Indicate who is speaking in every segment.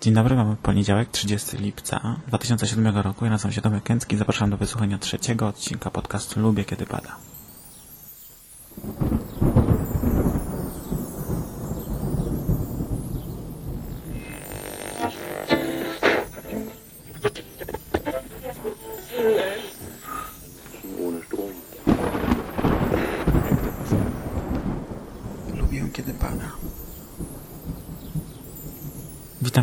Speaker 1: Dzień dobry, mamy poniedziałek, 30 lipca 2007 roku. Ja nazywam się Tomek Kęcki. Zapraszam do wysłuchania trzeciego odcinka podcastu Lubię Kiedy Pada.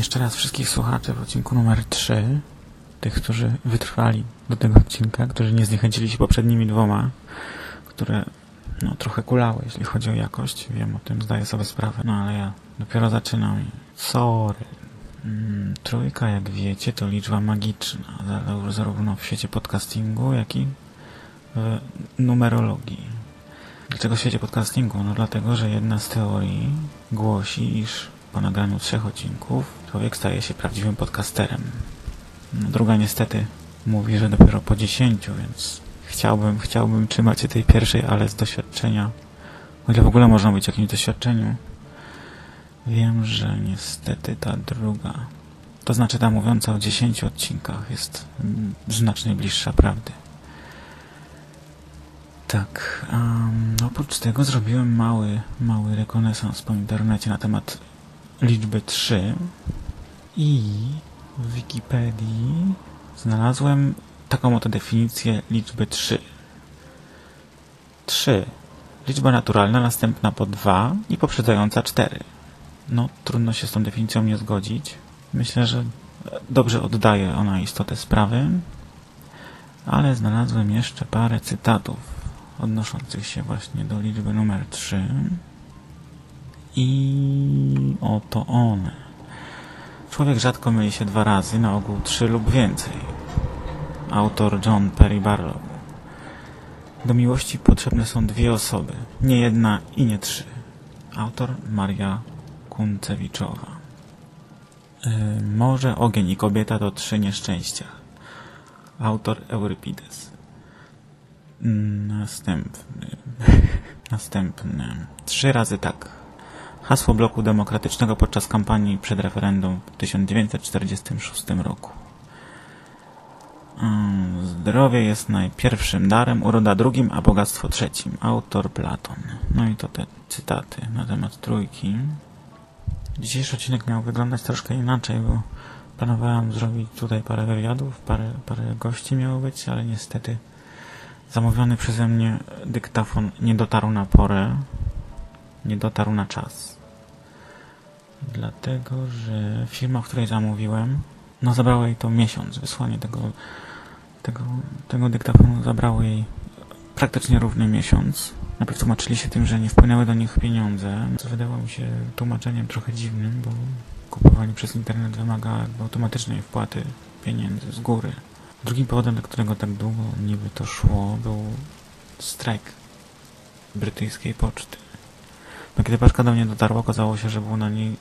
Speaker 1: Jeszcze raz wszystkich słuchaczy w odcinku numer 3. Tych, którzy wytrwali do tego odcinka, którzy nie zniechęcili się poprzednimi dwoma, które no, trochę kulały, jeśli chodzi o jakość. Wiem o tym, zdaję sobie sprawę, no ale ja dopiero zaczynam sorry. Mm, trójka, jak wiecie, to liczba magiczna, za- zarówno w świecie podcastingu, jak i w numerologii. Dlaczego w świecie podcastingu? No dlatego, że jedna z teorii głosi, iż po nagraniu trzech odcinków człowiek staje się prawdziwym podcasterem. Druga niestety mówi, że dopiero po dziesięciu, więc chciałbym, chciałbym trzymać się tej pierwszej, ale z doświadczenia, o ile w ogóle można być w jakimś doświadczeniu, wiem, że niestety ta druga, to znaczy ta mówiąca o dziesięciu odcinkach jest mm, znacznie bliższa prawdy. Tak, um, oprócz tego zrobiłem mały, mały rekonesans po internecie na temat liczby 3 i w Wikipedii znalazłem taką oto definicję liczby 3. 3. Liczba naturalna następna po 2 i poprzedzająca 4. No, trudno się z tą definicją nie zgodzić. Myślę, że dobrze oddaje ona istotę sprawy, ale znalazłem jeszcze parę cytatów odnoszących się właśnie do liczby numer 3 i oto one. Człowiek rzadko myli się dwa razy, na ogół trzy lub więcej. Autor John Perry Barlow. Do miłości potrzebne są dwie osoby, nie jedna i nie trzy. Autor Maria Kuncewiczowa. Yy, Morze, ogień i kobieta to trzy nieszczęścia. Autor Eurypides. Następny. Następny. Trzy razy tak. Hasło bloku demokratycznego podczas kampanii przed referendum w 1946 roku. Mm, Zdrowie jest najpierwszym darem, uroda drugim, a bogactwo trzecim. Autor Platon. No i to te cytaty na temat trójki. Dzisiejszy odcinek miał wyglądać troszkę inaczej, bo planowałem zrobić tutaj parę wywiadów, parę, parę gości miało być, ale niestety zamówiony przeze mnie dyktafon nie dotarł na porę, nie dotarł na czas. Dlatego, że firma, w której zamówiłem, no zabrało jej to miesiąc. Wysłanie tego, tego, tego dyktafonu zabrało jej praktycznie równy miesiąc. Najpierw tłumaczyli się tym, że nie wpłynęły do nich pieniądze, co wydało mi się tłumaczeniem trochę dziwnym, bo kupowanie przez internet wymaga automatycznej wpłaty pieniędzy z góry. Drugim powodem, dla którego tak długo niby to szło, był strajk brytyjskiej poczty. No, kiedy paczka do mnie dotarła, okazało się, że był na niej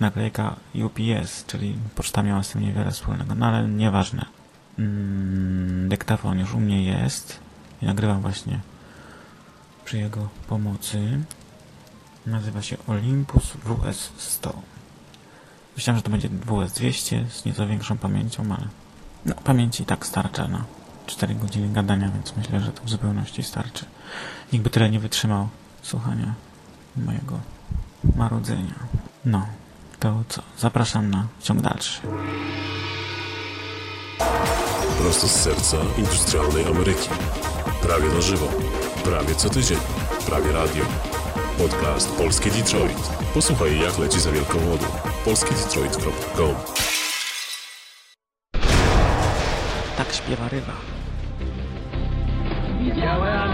Speaker 1: naklejka UPS, czyli poczta miała z tym niewiele wspólnego, no ale nieważne. Mm, dyktafon już u mnie jest i nagrywam właśnie przy jego pomocy. Nazywa się Olympus WS100. Myślałem, że to będzie WS200 z nieco większą pamięcią, ale no, pamięci tak starcza na 4 godziny gadania, więc myślę, że to w zupełności starczy. Nikt by tyle nie wytrzymał słuchania mojego marudzenia. No, to co? Zapraszam na ciąg dalszy.
Speaker 2: Prosto z serca industrialnej Ameryki. Prawie na żywo. Prawie co tydzień. Prawie radio. Podcast Polskie Detroit. Posłuchaj jak leci za wielką wodą. polskiedetroit.com
Speaker 1: Tak śpiewa ryba.
Speaker 3: Widziałem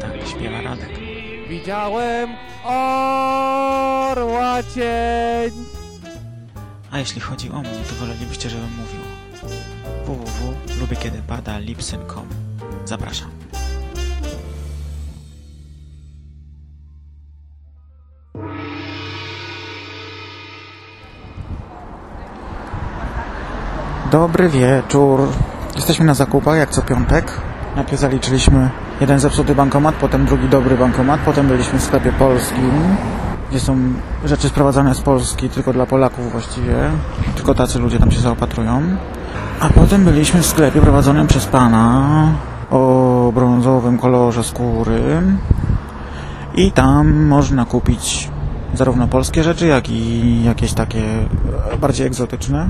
Speaker 1: Tak śpiewa Radek.
Speaker 3: Widziałem orła cień.
Speaker 1: A jeśli chodzi o mnie, to wolelibyście, żebym mówił www.lubiekiedy lipsyn.com Zapraszam. Dobry wieczór. Jesteśmy na zakupach, jak co piątek. Najpierw zaliczyliśmy jeden zepsuty bankomat, potem drugi dobry bankomat, potem byliśmy w sklepie polskim. gdzie są rzeczy sprowadzane z Polski tylko dla Polaków właściwie. Tylko tacy ludzie tam się zaopatrują. A potem byliśmy w sklepie prowadzonym przez pana o brązowym kolorze skóry. I tam można kupić zarówno polskie rzeczy, jak i jakieś takie e, bardziej egzotyczne.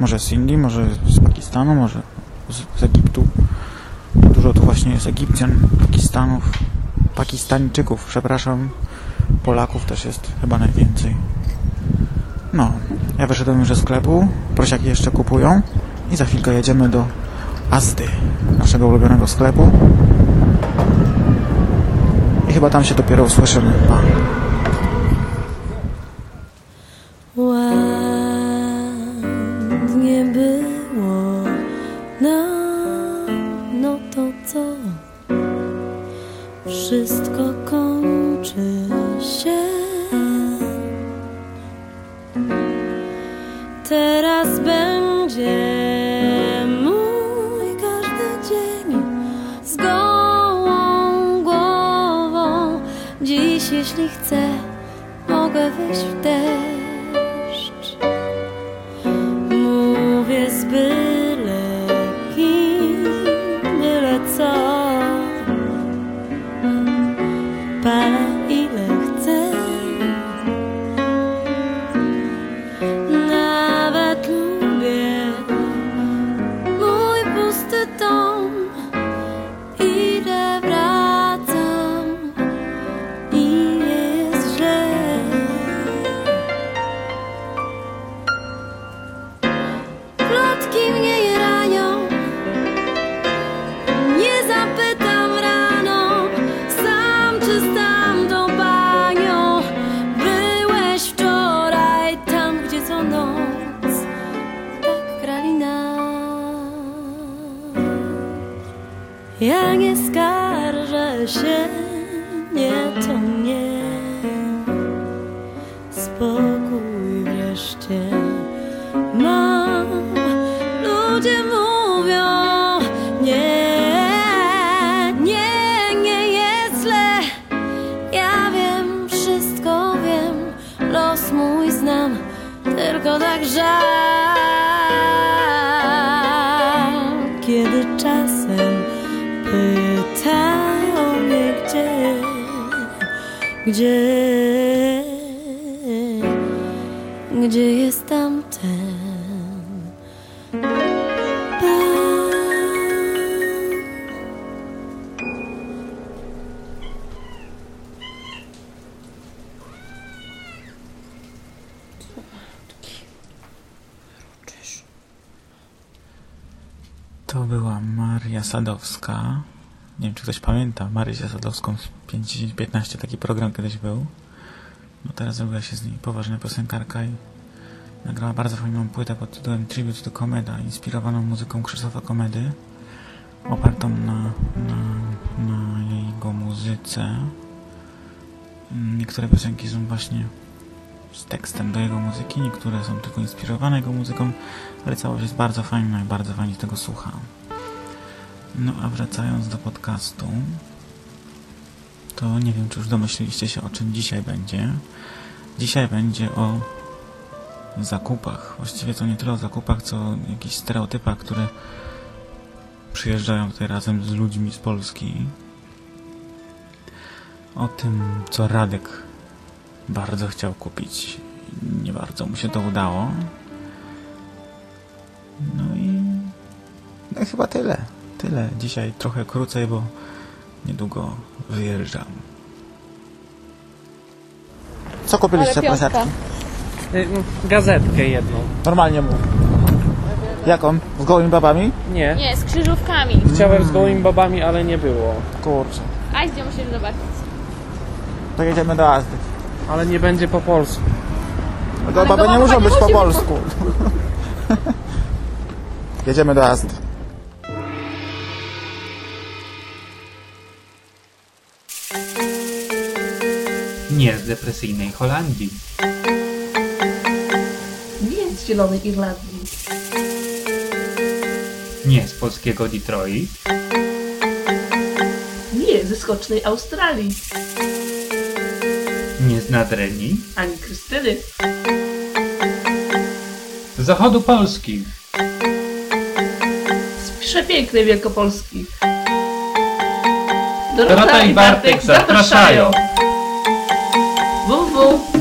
Speaker 1: Może z Indii, może z Pakistanu, może z, z Egiptu. Właśnie jest Egipcjan, Pakistanów, Pakistańczyków, przepraszam. Polaków też jest chyba najwięcej. No, ja wyszedłem już ze sklepu, prosiaki jeszcze kupują i za chwilkę jedziemy do Azdy, naszego ulubionego sklepu. I chyba tam się dopiero usłyszymy. Pa.
Speaker 4: Się Nie, to nie Spokój wreszcie mam. Ludzie mówią, nie, nie, nie jest źle. Ja wiem, wszystko wiem, los mój znam, tylko tak żal. Gdzie, gdzie jest tamten?
Speaker 1: To była Maria Sadowska. Nie wiem, czy ktoś pamięta Marysię Sadowską z 5-15 taki program kiedyś był. No teraz zrobiła się z niej poważna piosenkarka i nagrała bardzo fajną płytę pod tytułem Tribute to Komeda, inspirowaną muzyką Krzysztofa Komedy, opartą na, na, na jego muzyce. Niektóre piosenki są właśnie z tekstem do jego muzyki, niektóre są tylko inspirowane jego muzyką, ale całość jest bardzo fajna i bardzo fajnie tego słucha. No a wracając do podcastu, to nie wiem, czy już domyśliliście się, o czym dzisiaj będzie. Dzisiaj będzie o zakupach. Właściwie to nie tyle o zakupach, co o jakichś stereotypach, które przyjeżdżają tutaj razem z ludźmi z Polski. O tym, co Radek bardzo chciał kupić. Nie bardzo mu się to udało. No i... No i chyba tyle. Tyle. Dzisiaj trochę krócej, bo niedługo wyjeżdżam. Co kupiliście, prosiaczki?
Speaker 5: Y, Gazetkę jedną.
Speaker 1: Normalnie mów. Jaką? Z gołymi babami?
Speaker 5: Nie.
Speaker 6: Nie, z krzyżówkami.
Speaker 5: Chciałem z gołymi babami, ale nie było.
Speaker 1: Kurczę.
Speaker 6: A gdzie musisz zobaczyć?
Speaker 1: To jedziemy do Azdy.
Speaker 5: Ale nie będzie po polsku.
Speaker 1: Do
Speaker 6: Ale
Speaker 1: baby nie
Speaker 6: baby
Speaker 1: muszą
Speaker 6: nie
Speaker 1: być po
Speaker 6: musi być po-
Speaker 1: polsku. jedziemy do Azdy.
Speaker 7: Nie z depresyjnej Holandii.
Speaker 8: Nie z Zielonej Irlandii.
Speaker 7: Nie z polskiego Detroit.
Speaker 8: Nie ze skocznej Australii.
Speaker 7: Nie z Nadrenii,
Speaker 8: Ani Krystyny.
Speaker 7: z zachodu Polski,
Speaker 8: Z przepięknej Wielkopolski.
Speaker 7: Dorota i Bartek zapraszają.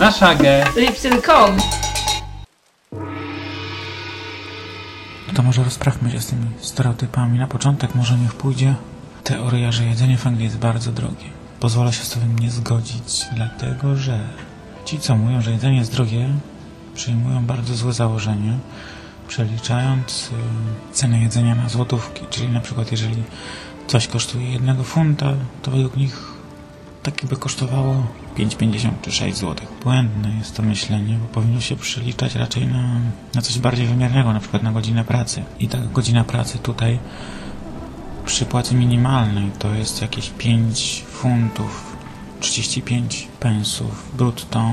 Speaker 7: Na szagę.
Speaker 8: Lipsyn.com
Speaker 1: No to może rozprawmy się z tymi stereotypami. Na początek może niech pójdzie teoria, że jedzenie w Anglii jest bardzo drogie. Pozwolę się z tym nie zgodzić, dlatego że ci, co mówią, że jedzenie jest drogie, przyjmują bardzo złe założenie, przeliczając y, cenę jedzenia na złotówki. Czyli na przykład jeżeli coś kosztuje jednego funta, to według nich takie by kosztowało 5,50 czy 6 zł. Błędne jest to myślenie, bo powinno się przeliczać raczej na, na coś bardziej wymiernego, na przykład na godzinę pracy. I ta godzina pracy tutaj przy płacy minimalnej to jest jakieś 5 funtów 35 pensów brutto,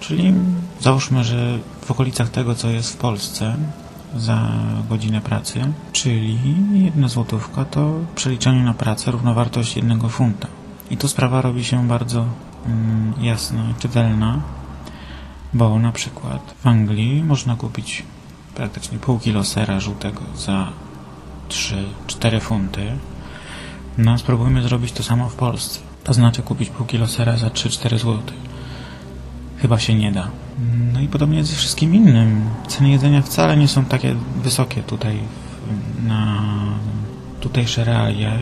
Speaker 1: czyli załóżmy, że w okolicach tego, co jest w Polsce za godzinę pracy, czyli jedna złotówka to w przeliczeniu na pracę równowartość jednego funta. I tu sprawa robi się bardzo mm, jasna, czytelna, bo na przykład w Anglii można kupić praktycznie pół kilo sera żółtego za 3-4 funty. No, spróbujmy zrobić to samo w Polsce. To znaczy kupić pół kilo sera za 3-4 zł. Chyba się nie da. No i podobnie ze wszystkim innym. Ceny jedzenia wcale nie są takie wysokie tutaj na tutejsze realia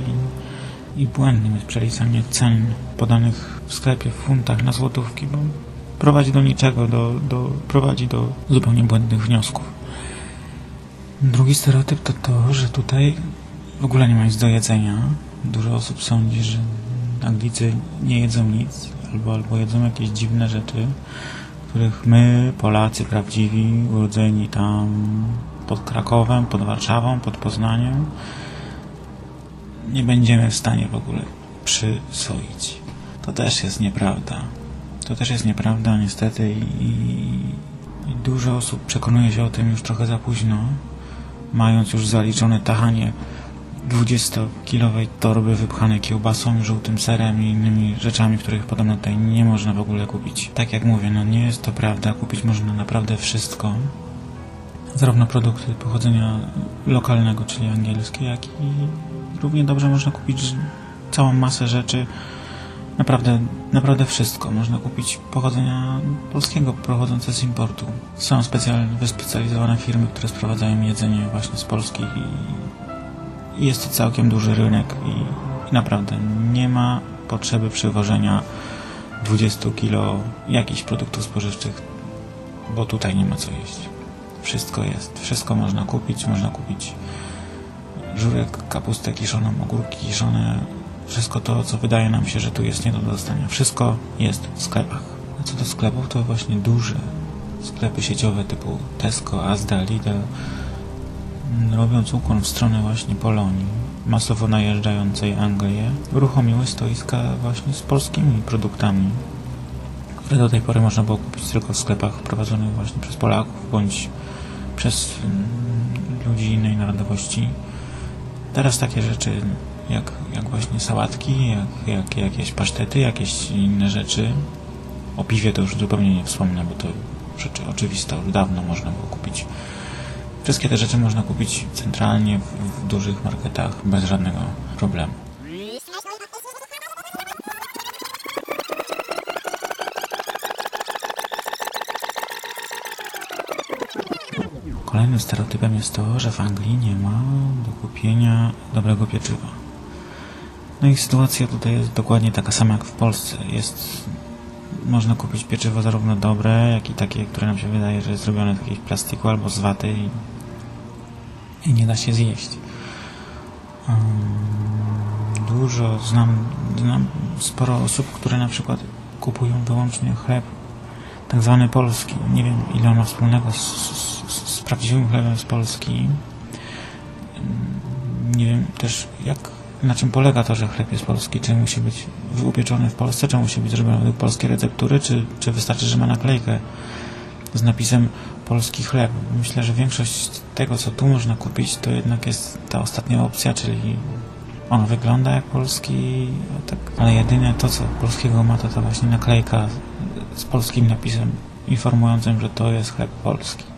Speaker 1: i, błędnym jest przeliczanie cen podanych w sklepie w funtach na złotówki, bo prowadzi do niczego, do, do, prowadzi do zupełnie błędnych wniosków. Drugi stereotyp to to, że tutaj w ogóle nie ma nic do jedzenia. Dużo osób sądzi, że Anglicy nie jedzą nic, albo, albo jedzą jakieś dziwne rzeczy, których my, Polacy prawdziwi, urodzeni tam pod Krakowem, pod Warszawą, pod Poznaniem, nie będziemy w stanie w ogóle przyswoić. To też jest nieprawda. To też jest nieprawda, niestety, i, i dużo osób przekonuje się o tym już trochę za późno, mając już zaliczone tachanie 20-kilowej torby wypchanej kiełbasą, żółtym serem i innymi rzeczami, których podobno tutaj nie można w ogóle kupić. Tak jak mówię, no nie jest to prawda, kupić można naprawdę wszystko. Zarówno produkty pochodzenia lokalnego, czyli angielskie, jak i równie dobrze można kupić całą masę rzeczy, naprawdę, naprawdę wszystko. Można kupić pochodzenia polskiego, pochodzące z importu. Są specjalne, wyspecjalizowane firmy, które sprowadzają jedzenie właśnie z Polski i, jest to całkiem duży rynek i, i naprawdę nie ma potrzeby przywożenia 20 kilo jakichś produktów spożywczych, bo tutaj nie ma co jeść. Wszystko jest, wszystko można kupić, można kupić żurek, kapustę kiszoną, ogórki kiszone, wszystko to, co wydaje nam się, że tu jest nie do dostania. Wszystko jest w sklepach. A co do sklepów, to właśnie duże sklepy sieciowe typu Tesco, Asda, Lidl, mm, robiąc ukłon w stronę właśnie Polonii, masowo najeżdżającej Anglię, uruchomiły stoiska właśnie z polskimi produktami, które do tej pory można było kupić tylko w sklepach prowadzonych właśnie przez Polaków, bądź przez mm, ludzi innej narodowości. Teraz takie rzeczy jak, jak właśnie sałatki, jak, jak jakieś pasztety, jakieś inne rzeczy. O piwie to już zupełnie nie wspomnę, bo to rzeczy oczywiste, już dawno można było kupić. Wszystkie te rzeczy można kupić centralnie w, w dużych marketach bez żadnego problemu. Kolejnym stereotypem jest to, że w Anglii nie ma do kupienia dobrego pieczywa. No i sytuacja tutaj jest dokładnie taka sama jak w Polsce. Jest, można kupić pieczywo zarówno dobre, jak i takie, które nam się wydaje, że jest zrobione z jakiegoś plastiku albo z waty i, i nie da się zjeść. Dużo znam, znam sporo osób, które na przykład kupują wyłącznie chleb tak zwany polski. Nie wiem, ile on ma wspólnego z, z, z prawdziwym chlebem z Polski. Nie wiem też, jak, na czym polega to, że chleb jest polski. Czy musi być upieczony w Polsce, czy musi być zrobiony według polskiej receptury, czy, czy wystarczy, że ma naklejkę z napisem polski chleb. Myślę, że większość tego, co tu można kupić, to jednak jest ta ostatnia opcja, czyli On wygląda jak polski, tak, ale jedynie to, co polskiego ma, to to właśnie naklejka z polskim napisem informującym, że to jest chleb polski.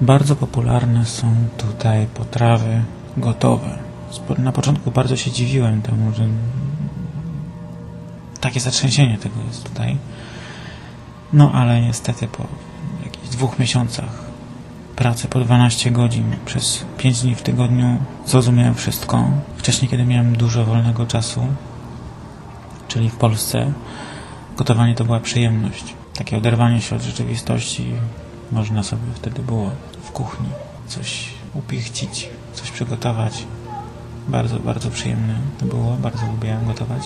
Speaker 1: Bardzo popularne są tutaj potrawy gotowe. Na początku bardzo się dziwiłem temu, że takie zatrzęsienie tego jest tutaj. No ale niestety po jakichś dwóch miesiącach pracy po 12 godzin przez 5 dni w tygodniu zrozumiałem wszystko. Wcześniej, kiedy miałem dużo wolnego czasu, czyli w Polsce, gotowanie to była przyjemność. Takie oderwanie się od rzeczywistości można sobie wtedy było w kuchni coś upichcić, coś przygotować. Bardzo, bardzo przyjemne to było, bardzo lubiłem gotować.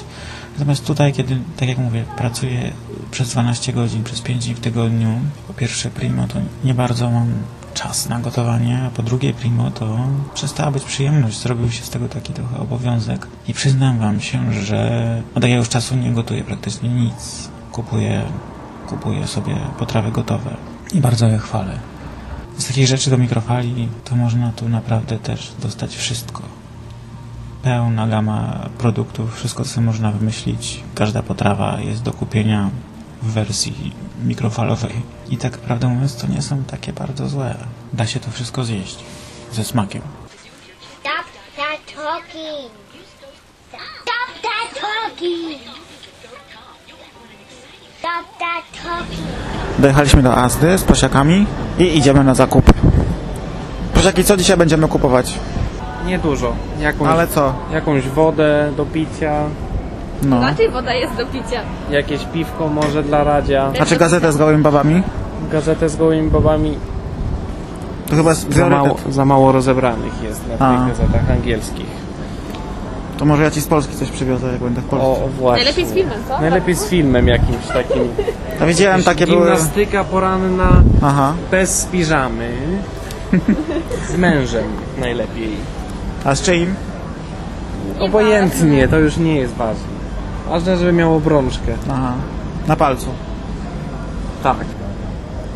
Speaker 1: Natomiast tutaj, kiedy, tak jak mówię, pracuję przez 12 godzin, przez 5 dni w tygodniu, po pierwsze primo, to nie bardzo mam czas na gotowanie, a po drugie primo, to przestała być przyjemność, zrobił się z tego taki trochę obowiązek. I przyznam wam się, że od jakiegoś czasu nie gotuję praktycznie nic. Kupuję, kupuję sobie potrawy gotowe i bardzo je chwalę. Z takich rzeczy do mikrofali to można tu naprawdę też dostać wszystko pełna gama produktów, wszystko co można wymyślić. Każda potrawa jest do kupienia w wersji mikrofalowej. I tak prawdę mówiąc, to nie są takie bardzo złe. Da się to wszystko zjeść. Ze smakiem.
Speaker 9: Stop that talking. Stop that talking. Stop that talking.
Speaker 10: Dojechaliśmy do Azdy z prosiakami i idziemy na zakupy. Prosiaki, co dzisiaj będziemy kupować?
Speaker 5: Niedużo. Jakąś,
Speaker 10: Ale co?
Speaker 5: jakąś wodę do picia,
Speaker 10: No.
Speaker 6: Raczej woda jest do picia.
Speaker 5: jakieś piwko może dla Radzia,
Speaker 10: Znaczy gazetę z gołymi babami?
Speaker 5: gazetę z gołymi babami.
Speaker 10: To chyba jest
Speaker 5: Za mało,
Speaker 10: priorytet.
Speaker 5: za mało rozebranych jest na
Speaker 10: A.
Speaker 5: tych gazetach angielskich.
Speaker 10: To może ja ci z Polski coś przywiozę, jak będę w Polsce.
Speaker 5: O, właśnie.
Speaker 6: Najlepiej z filmem, co?
Speaker 5: Najlepiej z filmem jakimś takim.
Speaker 10: Ja widziałem takie były...
Speaker 5: Gimnastyka poranna
Speaker 10: Aha.
Speaker 5: bez piżamy. Z mężem najlepiej.
Speaker 10: A z czyim?
Speaker 5: Obojętnie, to już nie jest ważne. Ważne, żeby miał obrączkę.
Speaker 10: Aha. Na palcu.
Speaker 5: Tak.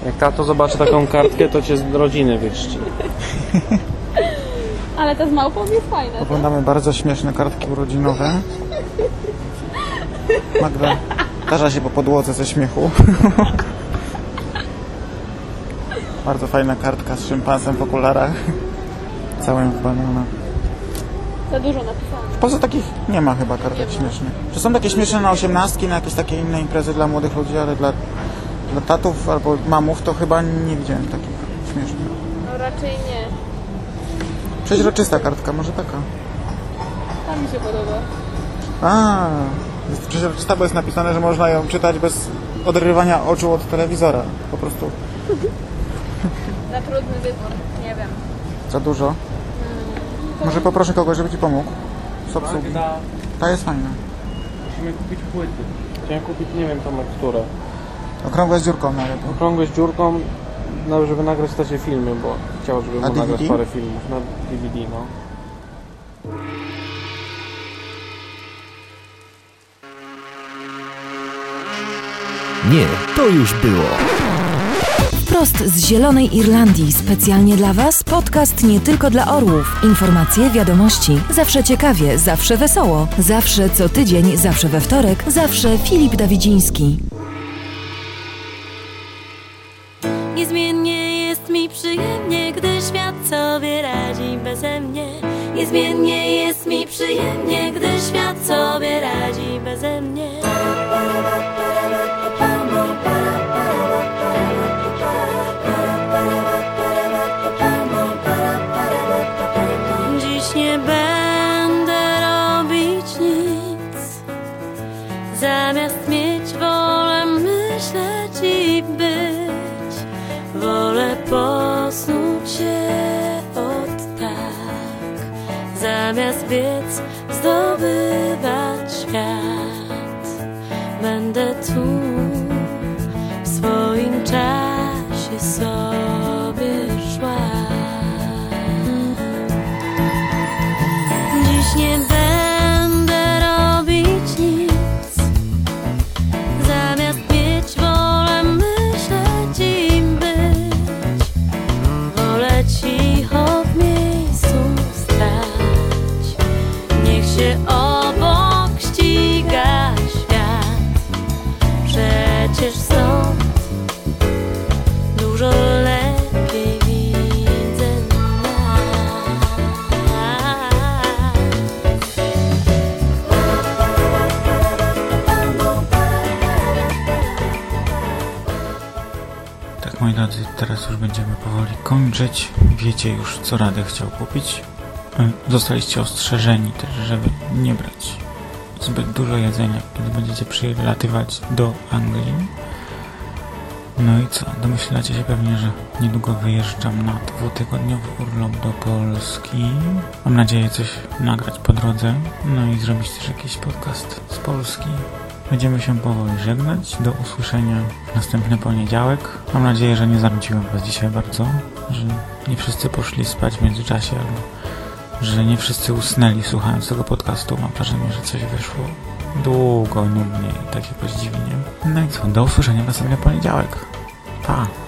Speaker 5: Jak tato zobaczy taką kartkę, to cię z rodziny wychrzci.
Speaker 6: Ale ta z małpą jest fajna.
Speaker 10: Oglądamy bardzo śmieszne kartki urodzinowe. Magda tarza się po podłodze ze śmiechu. bardzo fajna kartka z szympansem w okularach. Całym w banana.
Speaker 6: Za dużo napisane.
Speaker 10: Poza takich nie ma chyba kartek śmiesznych. Czy są takie śmieszne na osiemnastki, na jakieś takie inne imprezy dla młodych ludzi, ale dla, dla tatów albo mamów to chyba nie widziałem takich śmiesznych.
Speaker 6: No raczej nie.
Speaker 10: Przeźroczysta kartka, może taka.
Speaker 6: Ta mi się podoba.
Speaker 10: A, jest przeźroczysta, bo jest napisane, że można ją czytać bez odrywania oczu od telewizora. Po prostu
Speaker 6: Za trudny wybór. Nie wiem.
Speaker 10: za dużo. Może poproszę kogoś, żeby ci pomógł. Z obsługi.
Speaker 5: Magda,
Speaker 10: Ta jest fajna.
Speaker 5: musimy kupić płyty. Chciałem kupić, nie wiem Tomek, które.
Speaker 10: Okrągłe z dziurką nawet.
Speaker 5: Okrągłe z dziurką, no, żeby nagrać takie filmy, bo chciał, żeby nagrać parę filmów na DVD, no.
Speaker 11: Nie, to już było.
Speaker 12: Wprost z Zielonej Irlandii, specjalnie dla Was podcast nie tylko dla orłów. Informacje, wiadomości, zawsze ciekawie, zawsze wesoło, zawsze co tydzień, zawsze we wtorek, zawsze Filip Dawidziński.
Speaker 4: Niezmiennie jest mi przyjemnie, gdy świat sobie
Speaker 1: promise bit kończyć. Wiecie już, co Radę chciał kupić. E, Zostaliście ostrzeżeni też, żeby nie brać zbyt dużo jedzenia, kiedy będziecie przylatywać do Anglii. No i co? Domyślacie się pewnie, że niedługo wyjeżdżam na dwutygodniowy urlop do Polski. Mam nadzieję coś nagrać po drodze, no i zrobić też jakiś podcast z Polski. Będziemy się powoli żegnać. Do usłyszenia następny poniedziałek. Mam nadzieję, że nie zanudziłem Was dzisiaj bardzo, że nie wszyscy poszli spać w międzyczasie, albo że nie wszyscy usnęli słuchając tego podcastu. Mam wrażenie, że coś wyszło długo, nudnie i tak jakoś. No i co, do usłyszenia następny poniedziałek. Pa!